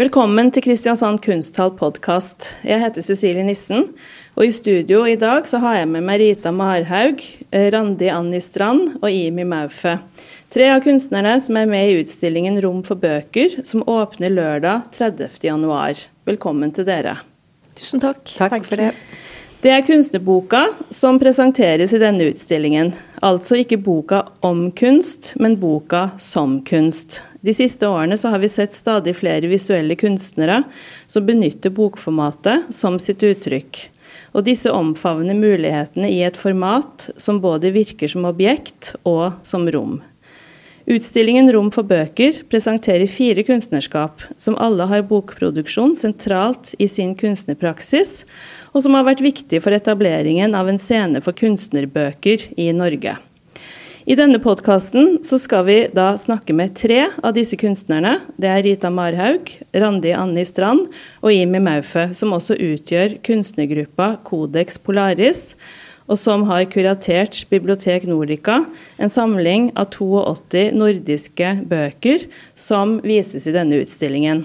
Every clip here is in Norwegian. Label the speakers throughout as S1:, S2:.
S1: Velkommen til Kristiansand kunsthall podkast. Jeg heter Cecilie Nissen, og i studio i dag så har jeg med meg Rita Marhaug, eh, Randi Anni Strand og Imi Maufe. Tre av kunstnerne som er med i utstillingen Rom for bøker, som åpner lørdag 30. januar. Velkommen til dere.
S2: Tusen takk.
S3: Takk, takk for det.
S1: Det er kunstnerboka som presenteres i denne utstillingen. Altså ikke boka om kunst, men boka som kunst. De siste årene så har vi sett stadig flere visuelle kunstnere som benytter bokformatet som sitt uttrykk. Og disse omfavner mulighetene i et format som både virker som objekt og som rom. Utstillingen Rom for bøker presenterer fire kunstnerskap, som alle har bokproduksjon sentralt i sin kunstnerpraksis, og som har vært viktig for etableringen av en scene for kunstnerbøker i Norge. I denne podkasten skal vi da snakke med tre av disse kunstnerne. Det er Rita Marhaug, Randi Anni Strand og Imi Maufø, som også utgjør kunstnergruppa Codex Polaris, og som har kuratert Bibliotek Nordica, en samling av 82 nordiske bøker som vises i denne utstillingen.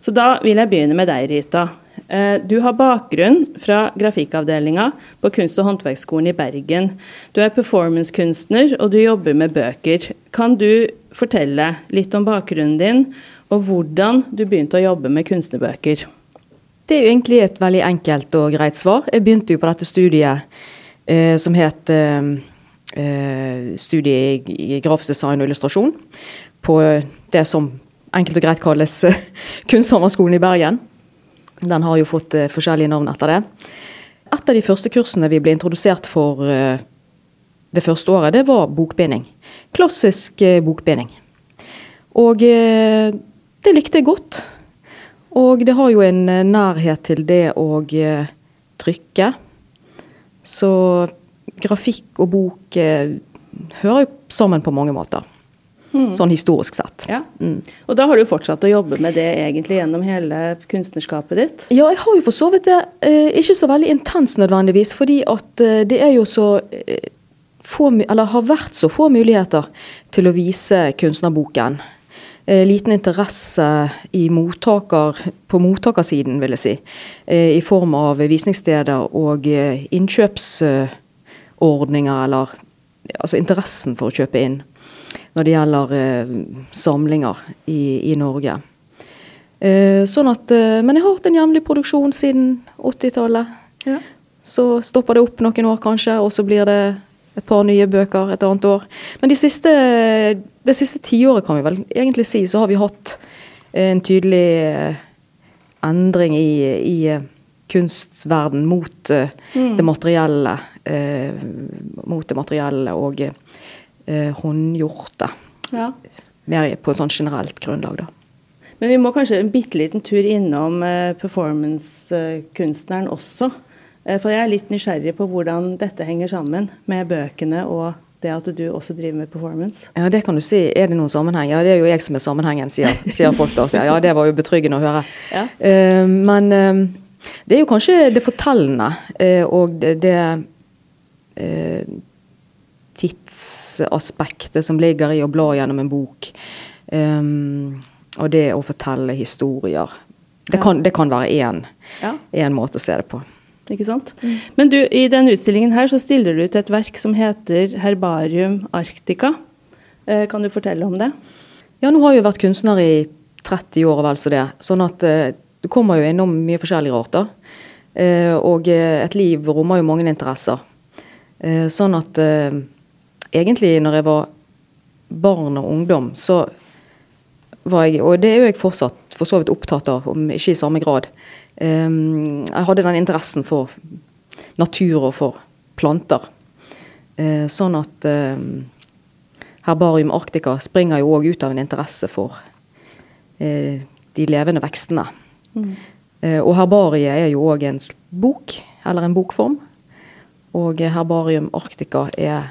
S1: Så da vil jeg begynne med deg, Rita. Eh, du har bakgrunn fra grafikkavdelinga på Kunst- og håndverksskolen i Bergen. Du er performancekunstner, og du jobber med bøker. Kan du fortelle litt om bakgrunnen din, og hvordan du begynte å jobbe med kunstnerbøker?
S2: Det er jo egentlig et veldig enkelt og greit svar. Jeg begynte jo på dette studiet eh, som het eh, eh studiet i grafisk design og illustrasjon. På det som enkelt og greit kalles Kunsthåndverksskolen i Bergen. Den har jo fått uh, forskjellige navn etter det. Et av de første kursene vi ble introdusert for uh, det første året, det var bokbinding. Klassisk uh, bokbinding. Og det likte jeg godt. Og det har jo en nærhet til det å trykke. Så grafikk og bok hører jo sammen på mange måter. Mm. Sånn historisk sett.
S1: Ja. Mm. Og da har du fortsatt å jobbe med det egentlig gjennom hele kunstnerskapet ditt?
S2: Ja, jeg har jo for så vidt det. Eh, ikke så veldig intenst nødvendigvis, fordi at eh, det er jo så eh, få, eller har vært så få muligheter til å vise kunstnerboken. Liten interesse mottaker, på mottakersiden, vil jeg si. I form av visningssteder og innkjøpsordninger, eller altså interessen for å kjøpe inn når det gjelder eh, samlinger i, i Norge. Eh, sånn at, eh, men jeg har hatt en jevnlig produksjon siden 80-tallet. Ja. Så stopper det opp noen år kanskje, og så blir det et par nye bøker et annet år. Men de siste, det siste tiåret kan vi vel egentlig si, så har vi hatt en tydelig eh, endring i, i eh, kunstverden mot uh, mm. det materielle. Mot det materielle og eh, håndgjorte. Ja. Mer på sånn generelt grunnlag, da.
S1: Men vi må kanskje en bitte liten tur innom eh, performancekunstneren også. Eh, for jeg er litt nysgjerrig på hvordan dette henger sammen med bøkene og det at du også driver med performance.
S2: Ja, det kan du si. Er det noen sammenheng? Ja, det er jo jeg som er sammenhengen, sier, sier folk da. Ja, det var jo betryggende å høre. Ja. Uh, men uh, det er jo kanskje det fortellende uh, og det, det tidsaspektet som ligger i å bla gjennom en bok. Um, og det å fortelle historier. Det kan, det kan være én ja. måte å se det på.
S1: Ikke sant? Mm. Men du, i denne utstillingen her så stiller du ut et verk som heter 'Herbarium Arctica'. Eh, kan du fortelle om det?
S2: Ja, nå har jeg jo vært kunstner i 30 år og vel så det. Sånn at eh, du kommer jo innom mye forskjellig rart, da. Eh, og eh, et liv rommer jo mange interesser. Eh, sånn at eh, egentlig når jeg var barn og ungdom, så var jeg, og det er jo jeg fortsatt for så vidt opptatt av, om ikke i samme grad. Um, jeg hadde den interessen for natur og for planter. Uh, sånn at um, Herbarium Arctica springer jo òg ut av en interesse for uh, de levende vekstene. Mm. Uh, og herbariet er jo òg en bok, eller en bokform. Og Herbarium Arctica er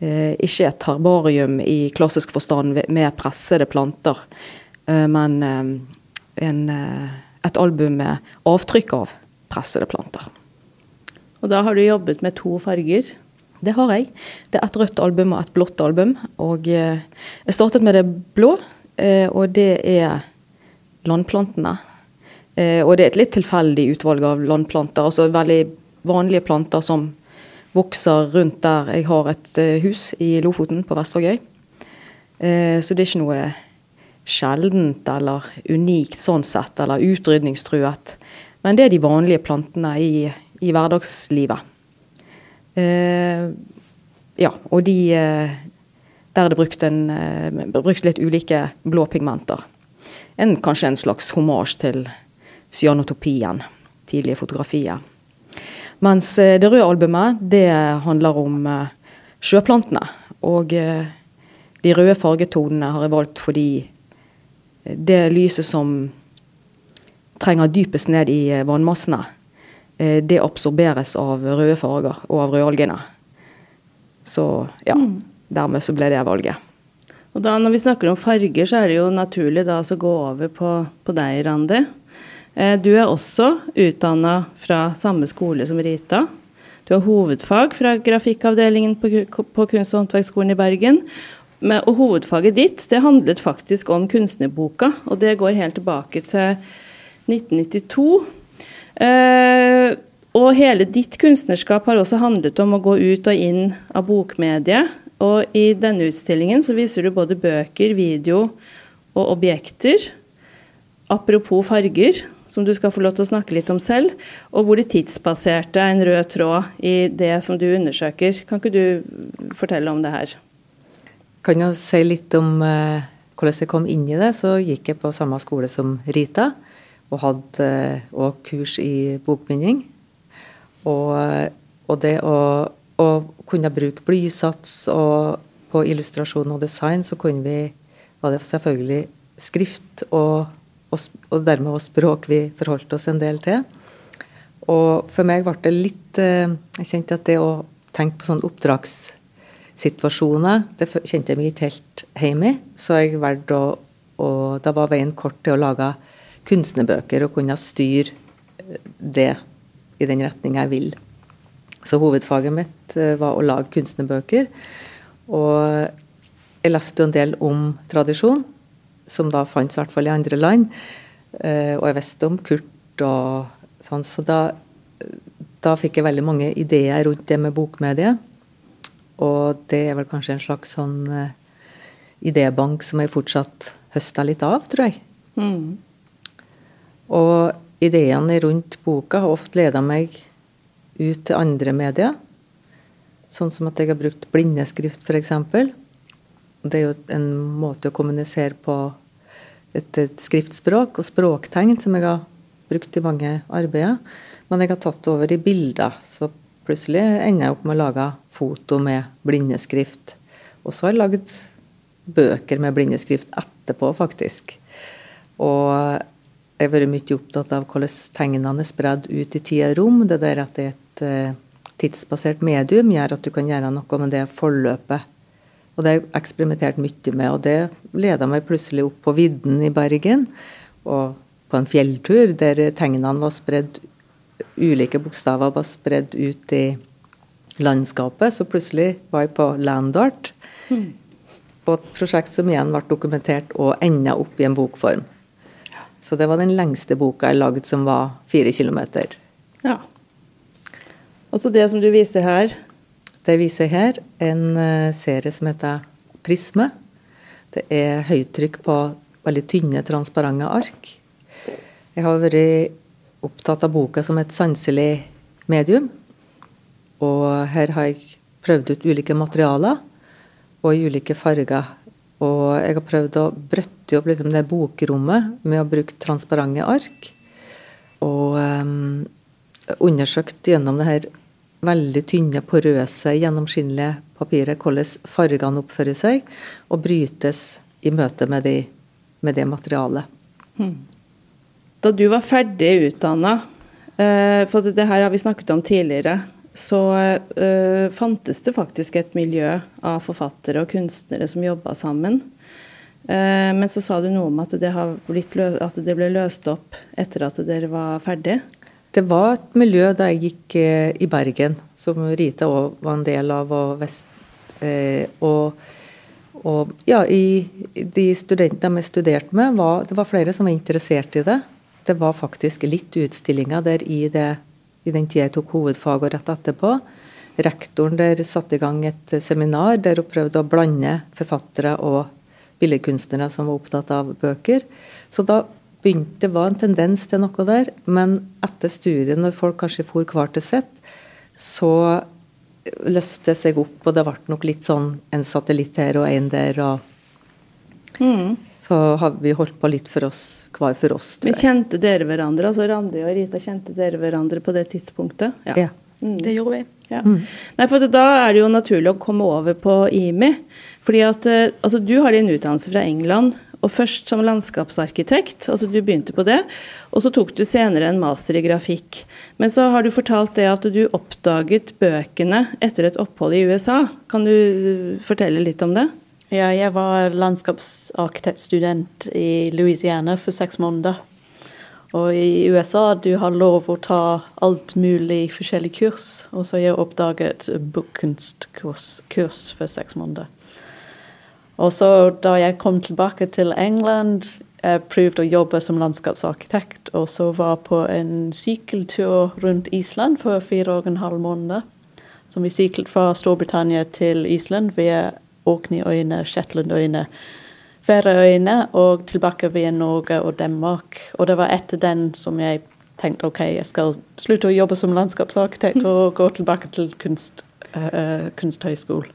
S2: ikke et herbarium i klassisk forstand med pressede planter, eh, men eh, en, et album med avtrykk av pressede planter.
S1: Og da har du jobbet med to farger?
S2: Det har jeg. Det er et rødt album og et blått album. Og jeg startet med det blå, og det er landplantene. Eh, og det er et litt tilfeldig utvalg av landplanter. altså Veldig vanlige planter som vokser rundt der jeg har et eh, hus i Lofoten på Vestvågøy. Eh, så det er ikke noe sjeldent eller unikt sånn sett, eller utrydningstruet. Men det er de vanlige plantene i, i hverdagslivet. Eh, ja, og de Der er det brukt, en, brukt litt ulike blåpigmenter. En, kanskje en slags homasj til cyanotopien, tidlige fotografier. Mens eh, det røde albumet det handler om eh, sjøplantene. Og eh, de røde fargetonene har jeg valgt fordi det lyset som trenger dypest ned i vannmassene, det absorberes av røde farger og av rødalgene. Så ja, mm. dermed så ble det valget.
S1: Og da Når vi snakker om farger, så er det jo naturlig da å gå over på, på deg, Randi. Eh, du er også utdanna fra samme skole som Rita. Du har hovedfag fra grafikkavdelingen på, Kunst- og håndverksskolen i Bergen. og hovedfaget ditt det handlet faktisk om kunstnerboka, og det går helt tilbake til 1992. Eh, og hele ditt kunstnerskap har også handlet om å gå ut og inn av bokmediet. Og i denne utstillingen så viser du både bøker, video og objekter. Apropos farger, som du skal få lov til å snakke litt om selv, og hvor det tidsbaserte er en rød tråd i det som du undersøker. Kan ikke du fortelle om det her?
S3: Kan jo si litt om eh, hvordan jeg kom inn i det. Så gikk jeg på samme skole som Rita, og hadde òg eh, kurs i bokbinding. Og, og det å, å, kunne bruke blysats og på illustrasjon og design, så kunne vi, var det selvfølgelig skrift og og, dermed også språk vi forholdt oss en del til. Og for meg ble det litt eh, Jeg kjente at det å tenke på sånne oppdragssituasjoner, det kjente jeg meg ikke helt hjemme i. Så jeg valgte å og Da var veien kort til å lage kunstnerbøker og kunne styre eh, det i den retning jeg vil. Så hovedfaget mitt eh, var å lage kunstnerbøker. Og jeg leste jo en del om tradisjon som da fantes i hvert fall i andre land. Uh, og jeg visste om Kurt og sånn, så da, da fikk jeg veldig mange ideer rundt det med bokmediet. Og det er vel kanskje en slags sånn uh, idébank som jeg fortsatt høster litt av, tror jeg. Mm. Og ideene rundt boka har ofte leda meg ut til andre medier. Sånn som at jeg har brukt blindeskrift, f.eks. Det er jo en måte å kommunisere på et, et, skriftspråk og språktegn som jeg har brukt i mange arbeider. Men jeg har tatt over i bilder, så plutselig ender jeg opp med å lage foto med blindeskrift. Og så har jeg lagd bøker med blindeskrift etterpå, faktisk. Og jeg har vært mye opptatt av hvordan tegnene er spredd ut i tid og rom. Det der at det er et uh, tidsbasert medium, gjør at du kan gjøre noe med det forløpet og det har jeg eksperimentert mye med, og det leda meg plutselig opp på vidden i Bergen. Og på en fjelltur der tegnene var spredd, ulike bokstaver var spredd ut i landskapet. Så plutselig var jeg på Landart. Mm. På et prosjekt som igjen ble dokumentert og enda opp i en bokform. Så det var den lengste boka jeg lagde, som var fire kilometer.
S1: Ja. Og så det som du viser her,
S3: det viser her en eh, serie som heter Prisme. Det er høytrykk på veldig tynne, transparente ark. Jeg har vært opptatt av boka som et sanselig medium. Og her har jeg prøvd ut ulike materialer og i ulike farger. Og jeg har prøvd å brøtte opp liksom det bokrommet med å bruke transparente ark. Og um, undersøkt gjennom det her veldig tynne, porøse, gjennomskinnelige papiret, hvordan fargene oppfører seg og brytes i møte med, de, med det materialet. Hmm.
S1: Da du var ferdig utdanna, eh, for det her har vi snakket om tidligere, så uh, fantes det faktisk et miljø av forfattere og kunstnere som jobba sammen. Uh, men så sa du noe om at det, at det, ble løst opp etter at dere var ferdig.
S3: Det var et miljø da jeg gikk eh, i Bergen, som Rita òg var en del av. Og, vest, eh, og, og ja, i de studentene jeg studerte med, var det var flere som var interessert i det. Det var faktisk litt utstillinger der i, det, i den tida jeg tok hovedfag og rett etterpå. Rektoren der satte i gang et seminar der hun prøvde å blande forfattere og billedkunstnere som var opptatt av bøker. Så da begynte det var en tendens til noe der. Men etter studien, når folk kanskje for hver til sitt, så løste seg opp, og det ble nok litt sånn en satellitt her og en der. og mm. Så har vi holdt på litt for oss, hver for oss.
S1: Men kjente dere hverandre? altså Randi og Rita, kjente dere hverandre på det tidspunktet?
S2: Ja. ja. Mm. Det gjorde vi.
S1: Ja. Mm. Nei, for Da er det jo naturlig å komme over på IMI. fordi at eh, altså, Du har din utdannelse fra England, og først som landskapsarkitekt. altså Du begynte på det, og så tok du senere en master i grafikk. Men så har du fortalt det at du oppdaget bøkene etter et opphold i USA. Kan du fortelle litt om det?
S4: Ja, jeg var landskapsarkitektstudent i Louisiana for seks måneder. Og i USA du har lov å ta alt mulig forskjellig kurs. Og så har jeg oppdaget bokkunstkurs for seks måneder. Og så da jeg kom tilbake til England, jeg prøvde å jobbe som landskapsarkitekt, og så var på en sykkeltur rundt Island for fire og en halv måned. Som vi syklet fra Storbritannia til Island via Orkneyøyene, Shetlandøyene, Færøyene og tilbake via Norge og Danmark. Og det var etter den som jeg tenkte ok, jeg skal slutte å jobbe som landskapsarkitekt og gå tilbake til kunst, uh, kunsthøyskole.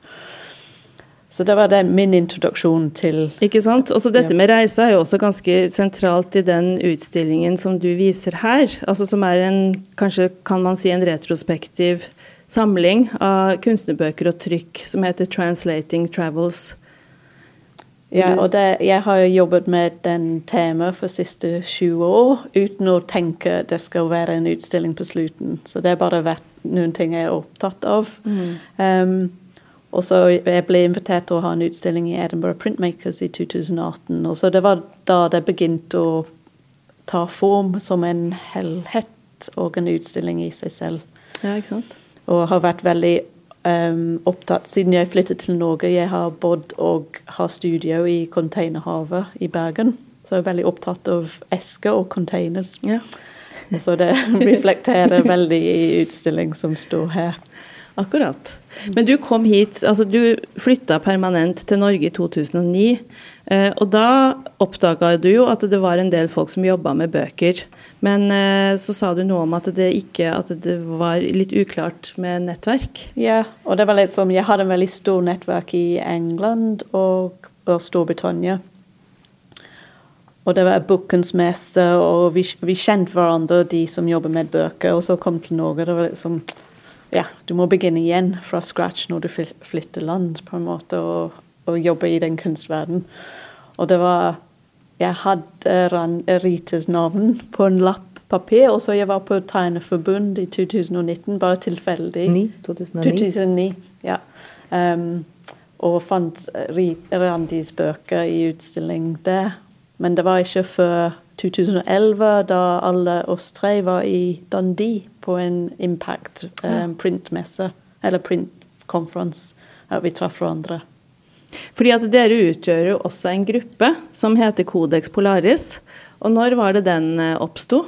S4: Så det var det min introduksjon til
S1: Ikke sant. Også dette med reise er jo også ganske sentralt i den utstillingen som du viser her. Altså som er en, kanskje kan man si, en retrospektiv samling av kunstnerbøker og trykk som heter 'Translating Travels'.
S4: Ja, og det, jeg har jo jobbet med den temaet for de siste 20 år uten å tenke det skal være en utstilling på slutten. Så det har bare vært noen ting jeg er opptatt av. Mm. Um, og så jeg ble invitert til å ha en utstilling i Edinburgh Printmakers i 2018. Og så det var da det begynte å ta form som en helhet og en utstilling i seg selv.
S1: Ja, ikke sant?
S4: Og har vært veldig um, opptatt siden jeg flyttet til Norge. Jeg har bodd og har studio i Containerhavet i Bergen. Så jeg er veldig opptatt av esker og containers. Ja. så det reflekterer veldig i utstilling som står her.
S1: Akkurat. Men du kom hit, altså du flytta permanent til Norge i 2009. Eh, og da oppdaga du jo at det var en del folk som jobba med bøker. Men eh, så sa du noe om at det ikke at det var litt uklart med nettverk.
S4: Ja, og det var litt som Jeg hadde en veldig stor nettverk i England og, og Storbritannia. Og det var Bookens mester, og vi, vi kjente hverandre, de som jobber med bøker. Og så kom til Norge. Det var liksom ja, du må begynne igjen fra scratch når du flytter land, på en måte, og, og jobbe i den kunstverden. Og det var Jeg hadde Rites navn på en lapp papir, og så jeg var på Tegneforbund i 2019, bare tilfeldig.
S3: 9, 2009.
S4: 2009 ja. Um, og fant Randis bøker i utstilling der. Men det var ikke før 2011, da alle oss tre var i Dundee på en Impact um, printmesse, eller print conference, at vi traff hverandre.
S1: Fordi at dere utgjør jo også en gruppe som heter Codex Polaris. Og når var det den eh, oppsto?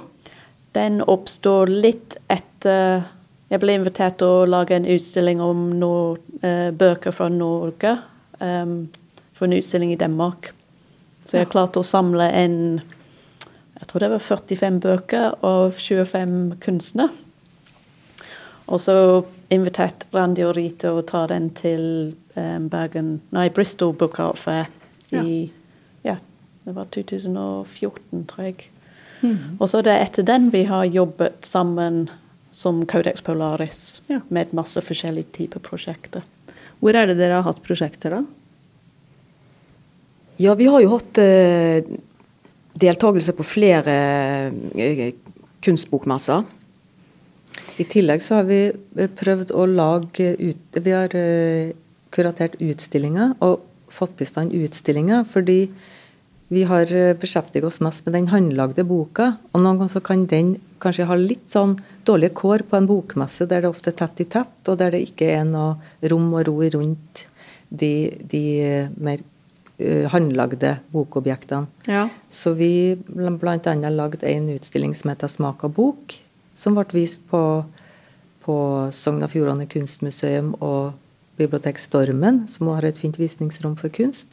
S4: Den oppsto litt etter Jeg ble invitert til å lage en utstilling om nord, eh, bøker fra Norge. Um, for en utstilling i Danmark. Så jeg klarte å samle en jeg tror det var 45 bøker av 25 kunstnere. Og så inviterte Randi og Rita å ta den til um, Bergen Nei, Bristol Book Art Fair i ja. ja, det var 2014, tror jeg. Mm. Og så er det etter den vi har jobbet sammen som Codex Polaris ja. med masse forskjellige typer prosjekter.
S1: Hvor er det dere har hatt prosjekter, da?
S2: Ja, vi har jo hatt eh, deltakelse på flere eh, kunstbokmesser.
S3: I tillegg så har vi eh, prøvd å lage ut, Vi har uh, kuratert utstillinger og fått i stand utstillinger fordi vi har beskjeftiget oss mest med den håndlagde boka. Og noen ganger så kan den kanskje ha litt sånn dårlige kår på en bokmesse der det ofte er tett i tett, og der det ikke er noe rom og ro rundt de, de mer håndlagde bokobjektene.
S1: Ja.
S3: Så vi bl.a. lagde en utstilling som heter 'Smak av bok', som ble vist på, på Sogn og Fjordane kunstmuseum og Bibliotek Stormen, som har et fint visningsrom for kunst.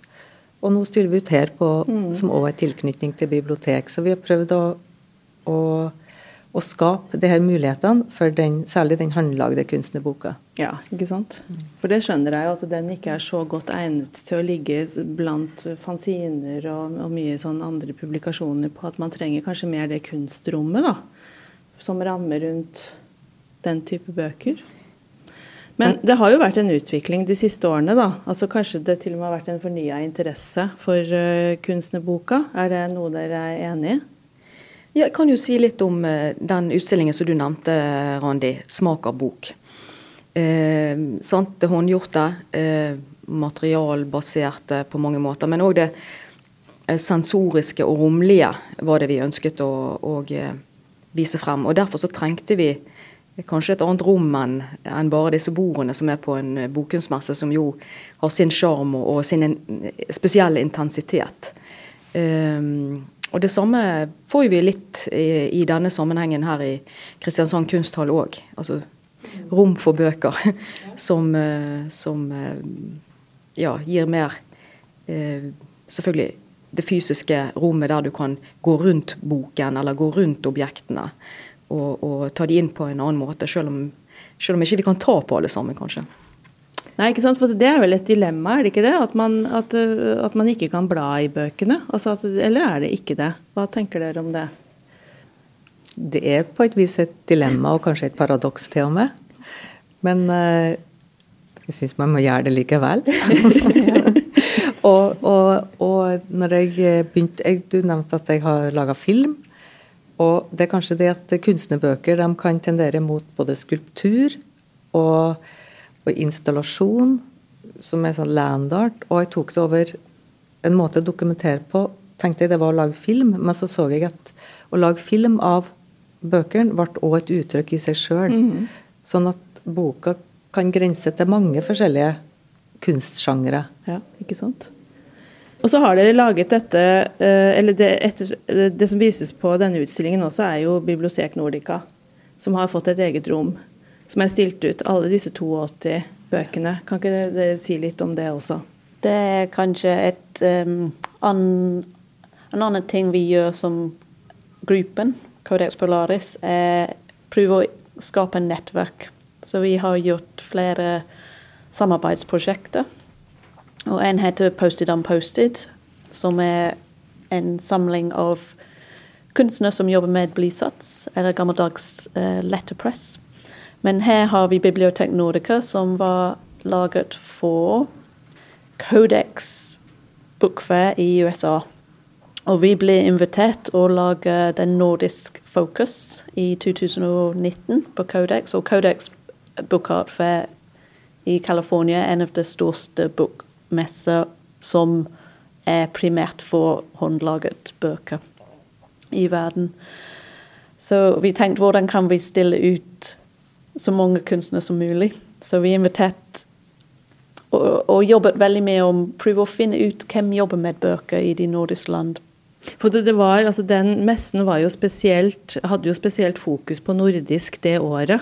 S3: Og nå stiller vi ut her, på,
S1: Mm.
S3: som også er tilknytning til bibliotek. Så vi har prøvd å, å, å skape de her mulighetene for den, særlig den håndlagde kunsten i boka.
S1: Ja, ikke sant. For det skjønner jeg jo at den ikke er så godt egnet til å ligge blant fanziner og, og mye sånn andre publikasjoner på at man trenger kanskje mer det kunstrommet, da. Som rammer rundt den type bøker. Men det har jo vært en utvikling de siste årene, da. Altså Kanskje det til og med har vært en fornya interesse for uh, kunstnerboka. Er det noe dere er enig i?
S2: Ja, jeg kan jo si litt om uh, den utstillingen som du nevnte, Randi. 'Smak av bok'. Eh, sant? Det håndgjorte, eh, materialbaserte på mange måter. Men òg det eh, sensoriske og romlige var det vi ønsket å, å eh, vise frem. Og derfor så trengte vi kanskje et annet rom enn enn bare disse bordene som er på en eh, bokkunstmesse, som jo har sin sjarm og, og sin in, spesielle intensitet. Um, og det samme får vi litt i, i denne sammenhengen her i Kristiansand kunsthall òg. Altså rom for bøker som, eh, som eh, ja, gir mer eh, Selvfølgelig det fysiske rommet der du kan gå rundt boken eller gå rundt objektene og, og ta de inn på en annen måte, selv om, selv om ikke vi kan ta på alle sammen, kanskje.
S1: Nei, ikke sant? For det er vel et dilemma, er det ikke det? At man, at, at man ikke kan bla i bøkene? Altså at, eller er det ikke det? Hva tenker dere om det?
S3: Det er på et vis et dilemma, og kanskje et paradoks til og med. Men eh, jeg syns man må gjøre det likevel. og, og, og når jeg begynte jeg, Du nevnte at jeg har laga film. Og det er kanskje det at kunstnerbøker de kan tendere mot både skulptur og, og installasjon, som er sånn landart. Og jeg tok det over en måte å dokumentere på. Tenkte jeg det var å lage film, men så så jeg at å lage film av bøkene ble òg et uttrykk i seg sjøl. Sånn at boka kan grense til mange forskjellige kunstsjangre.
S1: Ja, ikke sant? Og så har dere laget dette eh, Eller det, etter, det som vises på denne utstillingen også, er jo Bibliotek Nordica. Som har fått et eget rom. Som er stilt ut. Alle disse 82 bøkene. Kan ikke dere, dere si litt om det også?
S4: Det er kanskje et um, an, En annen ting vi gjør som gruppen, Codex Polaris, er prøve å skape nettverk. Så vi har gjort flere samarbeidsprosjekter. Og en heter Posted Unposted, som er en samling av kunstnere som jobber med blysats, eller gammeldags uh, letterpress. Men her har vi Bibliotek Nordica, som var laget for Codex Bookfair i USA. Og vi ble invitert å lage den nordisk fokus i 2019 på Codex. Og Codex Fair i California er en av de største bokmesser som er primært for håndlaget bøker i verden. Så vi tenkte hvordan kan vi stille ut så mange kunstnere som mulig. Så vi inviterte og, og jobbet veldig med å prøve å finne ut hvem jobber med bøker i de nordiske land.
S1: For det, det var, altså Den messen var jo spesielt, hadde jo spesielt fokus på nordisk det året.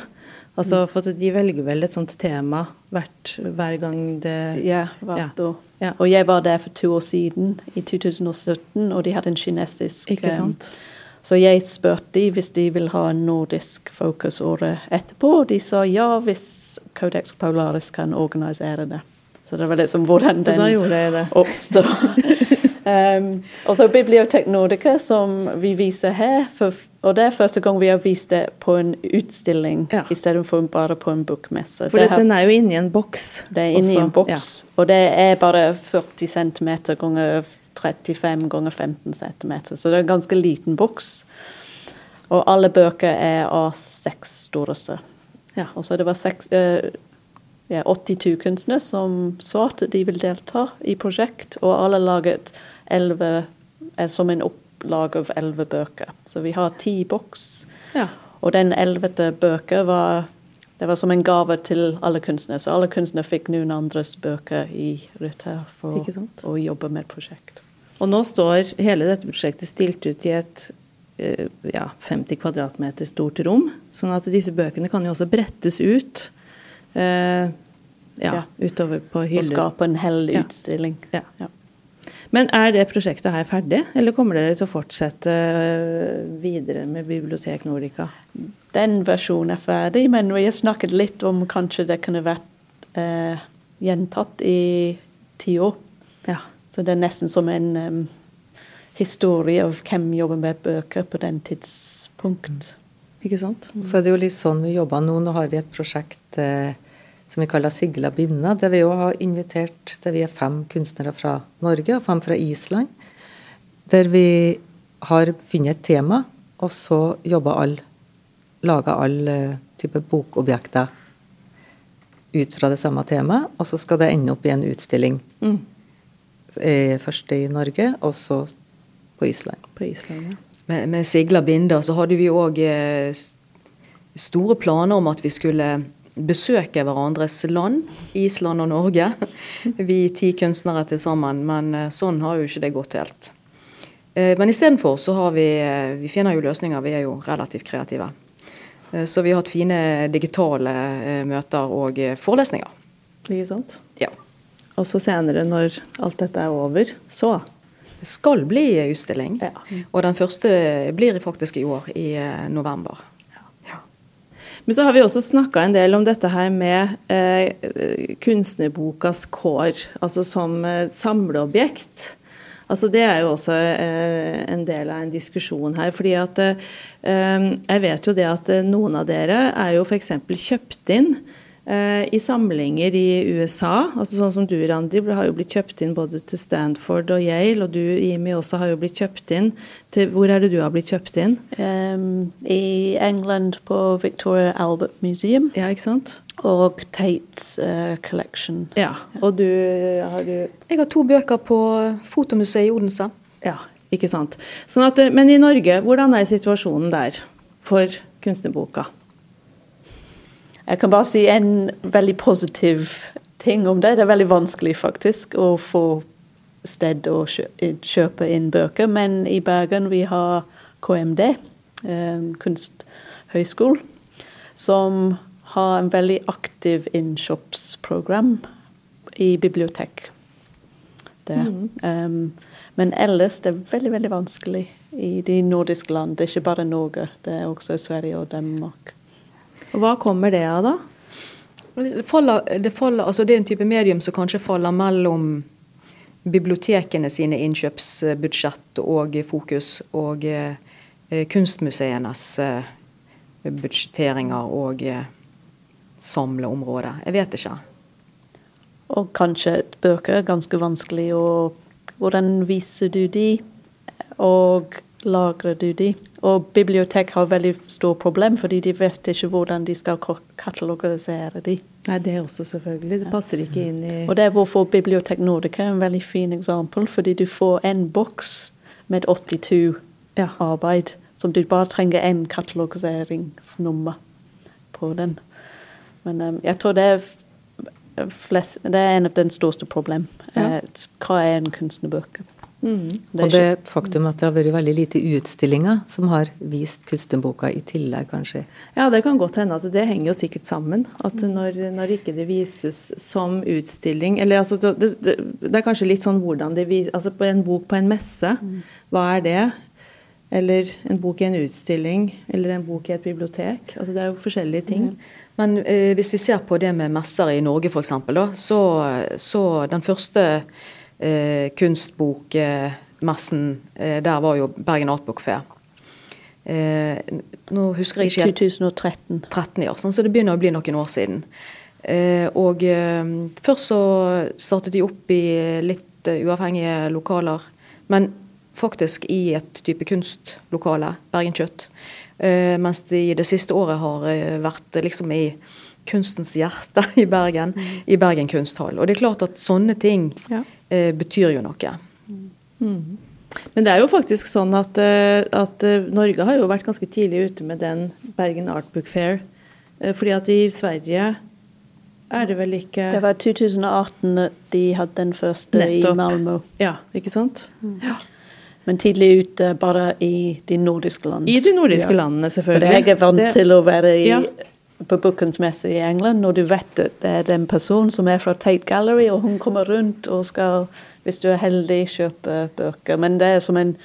S1: Altså, for De velger vel et sånt tema hvert, hver gang det
S4: Ja, hvert
S1: Ja.
S4: år.
S1: Ja.
S4: Og jeg var der for to år siden, i 2017, og de hadde en kinesisk
S1: Ikke
S4: eh,
S1: sant?
S4: Så jeg spurte de hvis de vil ha en nordisk fokus året etterpå, og de sa ja hvis Codex Polaris kan organisere det. Så det var liksom hvordan den oppstår. um, og så Bibliotek Nordica, som vi viser her. For, og det er første gang vi har vist det på en utstilling
S1: Ja.
S4: istedenfor bare på en bokmesse.
S1: For
S4: har-
S1: den er jo inni en boks.
S4: det er inni en boks, og det er bare 40 cm ganger 35 ganger 15 cm, så det er en ganske liten boks. Og alle bøker er A6-størrelse.
S1: Ja.
S4: Og så det var seks, eh, ja, 82 kunstnere som svarte de vil delta i prosjekt, og alle laget 11, er som en opplag av 11 bøker. Så vi har ti boks.
S1: Ja.
S4: Og den ellevte bøker var det var som en gave til alle kunstnere. Så alle kunstnere fikk noen andres bøker i Rødt for å jobbe med et prosjekt.
S1: Og nå står hele dette prosjektet stilt ut i et eh, ja, 50 kvadratmeter stort rom. Sånn at disse bøkene kan jo også brettes ut eh, ja,
S4: Ja.
S1: utover på
S4: Og skape en hel utstilling.
S1: Ja.
S4: Ja.
S1: Men er det prosjektet her ferdig, eller kommer dere til å fortsette eh, videre med Bibliotek Nordica?
S4: Den versjonen er ferdig, men vi har snakket litt om kanskje det kunne vært eh, gjentatt i ti år.
S1: Ja.
S4: Så det er nesten som en um, historie av hvem jobber med bøker på den tidspunkt.
S1: Ikke sant?
S3: Så er det jo litt sånn vi jobber nå. Nå har vi et prosjekt eh, som vi kaller Sigla Binna, der vi òg har invitert der vi er fem kunstnere fra Norge og fem fra Island. Der vi har funnet et tema, og så jobber alle Lager alle eh, typer bokobjekter ut fra det samme temaet, og så skal det ende opp i en utstilling.
S1: Mm.
S3: Eh, først i Norge, og så på Island.
S1: På Island, ja.
S2: Med, med Sigla Binder så hadde vi òg eh, store planer om at vi skulle besøke hverandres land, Island og Norge. Vi ti kunstnere til sammen, men eh, sånn har jo ikke det gått helt. Eh, Men istedenfor så har vi eh, Vi finner jo løsninger, vi er jo relativt kreative. Så vi har hatt fine digitale møter og forelesninger.
S1: Ikke sant?
S2: Ja.
S1: Og så senere, når alt dette er over, så
S2: Det skal bli utstilling.
S1: Ja.
S2: Og den første blir faktisk i år, i november.
S1: Men så har vi også snakka en del om dette her med eh, kunstnerbokas kår, altså som eh, samleobjekt. Altså Det er jo også eh, en del av en diskusjon her. fordi at eh, Jeg vet jo det at eh, noen av dere er jo f.eks. kjøpt inn eh, i samlinger i USA. altså Sånn som du, Randi, har jo blitt kjøpt inn både til Stanford og Yale. Og du, Jimmy, også har jo blitt kjøpt inn til Hvor er det du har blitt kjøpt inn?
S4: Um, I England på Victoria Albert Museum
S1: Ja, ikke sant?
S4: og Tates uh, Collection.
S1: Ja. Og du har du
S2: Jeg har to bøker på Fotomuseet i Odense.
S1: Ja, ikke sant. Sånn at, men i Norge, hvordan er situasjonen der for kunstnerboka?
S4: Jeg kan bare si en veldig positiv ting om det. Det er veldig vanskelig faktisk å få sted å kjøpe inn bøker, men i Bergen vi har KMD, eh, kunsthøyskole, som har en veldig aktiv innkjøpsprogram i bibliotek. Mm. Um, men ellers det er veldig veldig vanskelig i de nordiske land. Det er ikke bare Norge, det er også Sverige og Danmark.
S1: Og hva kommer det av, da?
S2: Det, faller, det, faller, altså det er en type medium som kanskje faller mellom bibliotekene sine innkjøpsbudsjett og fokus, og eh, kunstmuseenes eh, budsjetteringer og eh, samleområde. Jeg vet ikke.
S4: Og kanskje bøker er ganske vanskelig å Hvordan viser du de, og lagrer du de? Og bibliotek har veldig stort problem, fordi de vet ikke hvordan de skal katalogisere de.
S1: Nei, det også selvfølgelig. Det passer ikke inn i
S4: Og det er hvorfor Bibliotek Nordica er en veldig fin eksempel, fordi du får en boks med 82
S1: Ja.
S4: arbeid, som du bare trenger en katalogiseringsnummer på den. Men um, jeg tror det er, flest, det er en av den største problemene.
S1: Ja.
S4: Eh, Hva er en kunstnerbok?
S1: Mhm.
S4: Det
S3: Og det faktum at det har vært veldig lite utstillinger som har vist kunstnerboka i tillegg, kanskje.
S1: Ja, det kan godt hende at det henger jo sikkert sammen. At når, når ikke det vises som utstilling Eller altså, det, det, det er kanskje litt sånn hvordan det vises Altså på en bok på en messe, hva er det? Eller en bok i en utstilling, eller en bok i et bibliotek. Altså det er jo forskjellige ting.
S2: Men eh, hvis vi ser på det med messer i Norge f.eks., så, så den første eh, kunstbokmessen eh, der var jo Bergen Artbokfe. Fair. Eh, nå husker jeg ikke helt
S4: 2013.
S2: 13 år, sånn, så det begynner å bli noen år siden. Eh, og først så startet de opp i litt uavhengige lokaler, men faktisk i et type kunstlokale, Bergen Kjøtt. Eh, mens de det siste året har vært liksom i kunstens hjerte i Bergen, i Bergen kunsthall. Og det er klart at sånne ting
S1: Ja.
S2: eh, betyr jo noe.
S1: Mm. Men det er jo faktisk sånn at, eh, at eh, Norge har jo vært ganske tidlig ute med den Bergen Art Book Fair. Eh, fordi at i Sverige er det vel ikke
S4: Det var 2018 de hadde den første
S1: Nettopp.
S4: i Malmö.
S1: Ja, ikke sant? Ja.
S4: Men tidlig ute bare i de nordiske landene.
S1: I de nordiske
S4: Ja.
S1: landene,
S4: For
S1: selvfølgelig.
S4: jeg er vant
S1: Det-
S4: til å være i,
S1: Ja.
S4: På Bookens messe i England, når du vet at det er den personen som er fra Tate Gallery, og hun kommer rundt og skal, hvis du er heldig, kjøpe bøker. Men det er som en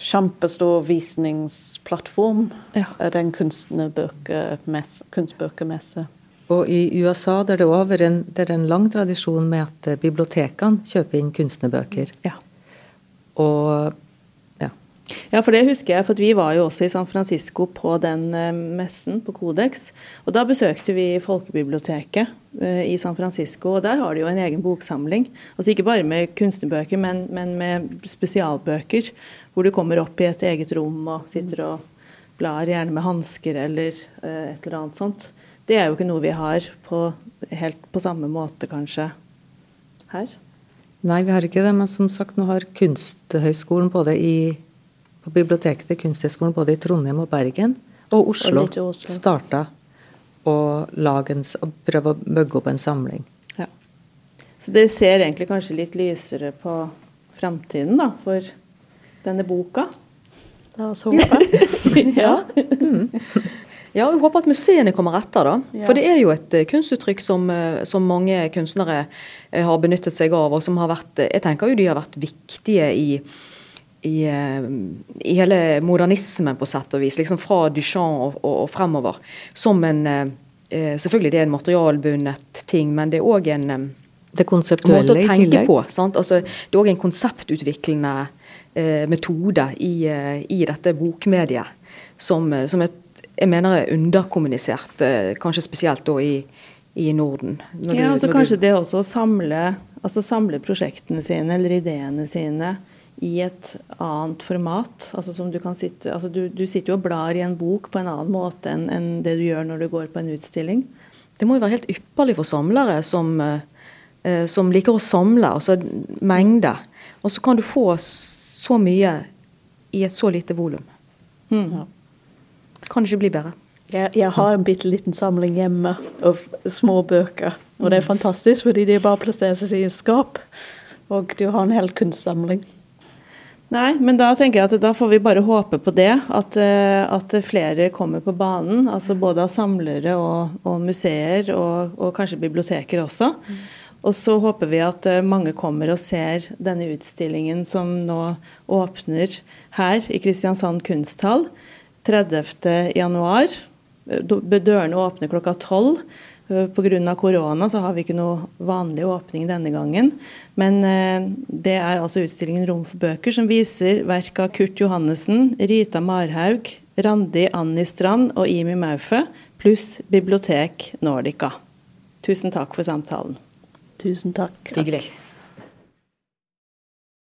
S4: kjempestor visningsplattform,
S1: Ja.
S4: den kunstbøkemesse.
S3: Og i USA der det også er en, det er en lang tradisjon med at bibliotekene kjøper inn kunstnerbøker.
S1: Ja.
S3: Og ja.
S1: For det husker jeg, for vi var jo også i San Francisco på den eh, messen på Codex. Og da besøkte vi Folkebiblioteket eh, i San Francisco, og der har de jo en egen boksamling. Altså ikke bare med kunstnerbøker, men, men med spesialbøker, hvor du kommer opp i et eget rom og sitter og blar, gjerne med hansker eller eh, et eller annet sånt. Det er jo ikke noe vi har på, helt på samme måte, kanskje, her.
S3: Nei, vi har ikke det, men som sagt, nå har Kunsthøgskolen både i på biblioteket til Kunsthøgskolen både i Trondheim og Bergen og Oslo,
S4: litt Oslo.
S3: starta å prøve å bygge opp en samling.
S1: Ja. Så dere ser egentlig kanskje litt lysere på framtiden da, for denne boka?
S4: La oss håpe.
S1: ja.
S2: Ja, og håper at museene kommer etter, da.
S4: Ja.
S2: For det er jo et eh, kunstuttrykk som, eh, som mange kunstnere eh, har benyttet seg av, og som har vært Jeg tenker jo de har vært viktige i, i, eh, i hele modernismen, på sett og vis. Liksom fra Duchamp og, og, og fremover. Som en eh, eh, Selvfølgelig det er en materialbundet ting, men det er òg en eh,
S3: Det
S2: måte å
S3: i
S2: tenke
S3: tillegg.
S2: på. Sant? Altså, det er òg en konseptutviklende eh, metode i, i dette bokmediet som, som jeg, jeg mener er underkommunisert, eh, kanskje spesielt da i, i Norden. Når
S1: ja
S2: du-
S1: altså
S2: når
S1: Kanskje
S2: du,
S1: det også å samle, altså samle prosjektene sine eller ideene sine i et annet format. altså som Du kan sitte, altså du, du sitter jo og blar i en bok på en annen måte enn enn det du gjør når du går på en utstilling.
S2: Det må jo være helt ypperlig for samlere som, eh, som liker å samle, altså mengde. Og så kan du få så mye i et så lite volum.
S1: Mm.
S2: Kan ikke bli bedre.
S4: Jeg, jeg har en bitte liten samling hjemme av små bøker. Og det er fantastisk, fordi de bare plasseres i et skap. Og du har en hel kunstsamling.
S1: Nei, men da tenker jeg at da får vi bare håpe på det. At, eh, at flere kommer på banen. altså Både av samlere og, og museer, og, og kanskje biblioteker også. Og så håper vi at eh, mange kommer og ser denne utstillingen som nå åpner her i Kristiansand kunsthall 30. januar. Eh, Dørene åpner klokka tolv. Pga. korona så har vi ikke noe vanlig åpning denne gangen. Men eh, det er altså utstillingen Rom for bøker, som viser verk av Kurt Johannessen, Rita Marhaug, Randi Anni Strand og Imi Maufe, pluss Bibliotek Nordica. Tusen takk for samtalen.
S4: Tusen takk.
S2: Hyggelig.